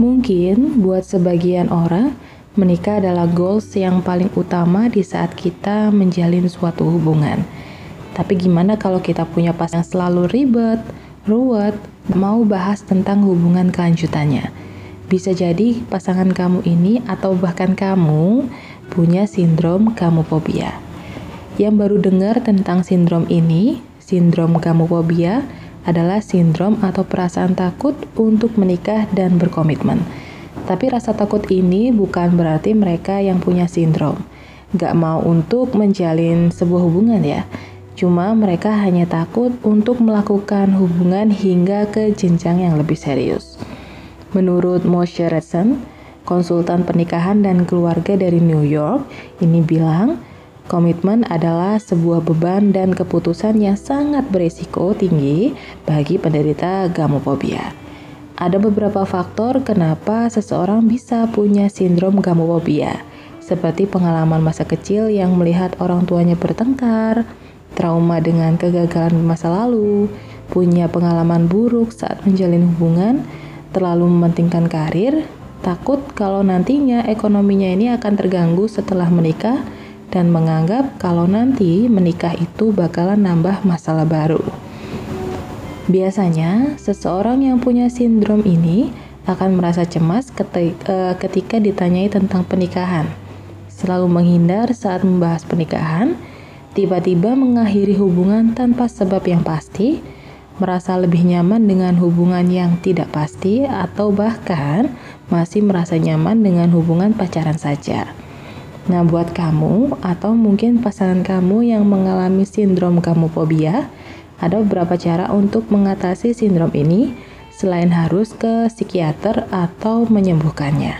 Mungkin buat sebagian orang, menikah adalah goals yang paling utama di saat kita menjalin suatu hubungan. Tapi gimana kalau kita punya pasangan yang selalu ribet, ruwet, mau bahas tentang hubungan kelanjutannya? Bisa jadi pasangan kamu ini atau bahkan kamu punya sindrom kamuphobia. Yang baru dengar tentang sindrom ini, sindrom kamuphobia, adalah sindrom atau perasaan takut untuk menikah dan berkomitmen. Tapi rasa takut ini bukan berarti mereka yang punya sindrom. Gak mau untuk menjalin sebuah hubungan ya. Cuma mereka hanya takut untuk melakukan hubungan hingga ke jenjang yang lebih serius. Menurut Moshe Redson, konsultan pernikahan dan keluarga dari New York, ini bilang, Komitmen adalah sebuah beban dan keputusan yang sangat berisiko tinggi bagi penderita gamophobia. Ada beberapa faktor kenapa seseorang bisa punya sindrom gamophobia, seperti pengalaman masa kecil yang melihat orang tuanya bertengkar, trauma dengan kegagalan masa lalu, punya pengalaman buruk saat menjalin hubungan, terlalu mementingkan karir, takut kalau nantinya ekonominya ini akan terganggu setelah menikah, dan menganggap kalau nanti menikah itu bakalan nambah masalah baru. Biasanya, seseorang yang punya sindrom ini akan merasa cemas eh, ketika ditanyai tentang pernikahan, selalu menghindar saat membahas pernikahan, tiba-tiba mengakhiri hubungan tanpa sebab yang pasti, merasa lebih nyaman dengan hubungan yang tidak pasti, atau bahkan masih merasa nyaman dengan hubungan pacaran saja. Nah, buat kamu atau mungkin pasangan kamu yang mengalami sindrom gamophobia, ada beberapa cara untuk mengatasi sindrom ini selain harus ke psikiater atau menyembuhkannya.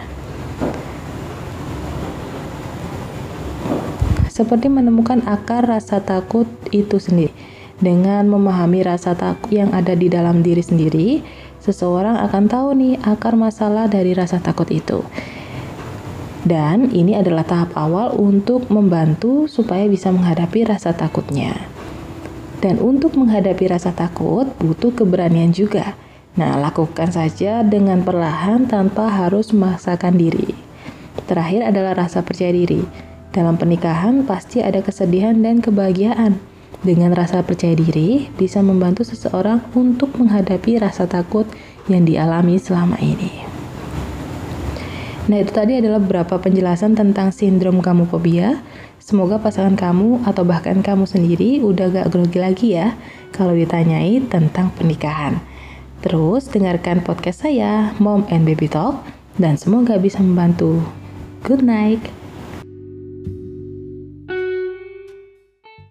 Seperti menemukan akar rasa takut itu sendiri. Dengan memahami rasa takut yang ada di dalam diri sendiri, seseorang akan tahu nih akar masalah dari rasa takut itu. Dan ini adalah tahap awal untuk membantu supaya bisa menghadapi rasa takutnya. Dan untuk menghadapi rasa takut butuh keberanian juga. Nah, lakukan saja dengan perlahan tanpa harus memaksakan diri. Terakhir adalah rasa percaya diri. Dalam pernikahan pasti ada kesedihan dan kebahagiaan. Dengan rasa percaya diri bisa membantu seseorang untuk menghadapi rasa takut yang dialami selama ini. Nah, itu tadi adalah beberapa penjelasan tentang sindrom kamu-fobia. Semoga pasangan kamu atau bahkan kamu sendiri udah gak grogi lagi ya kalau ditanyai tentang pernikahan. Terus dengarkan podcast saya, Mom and Baby Talk, dan semoga bisa membantu. Good night.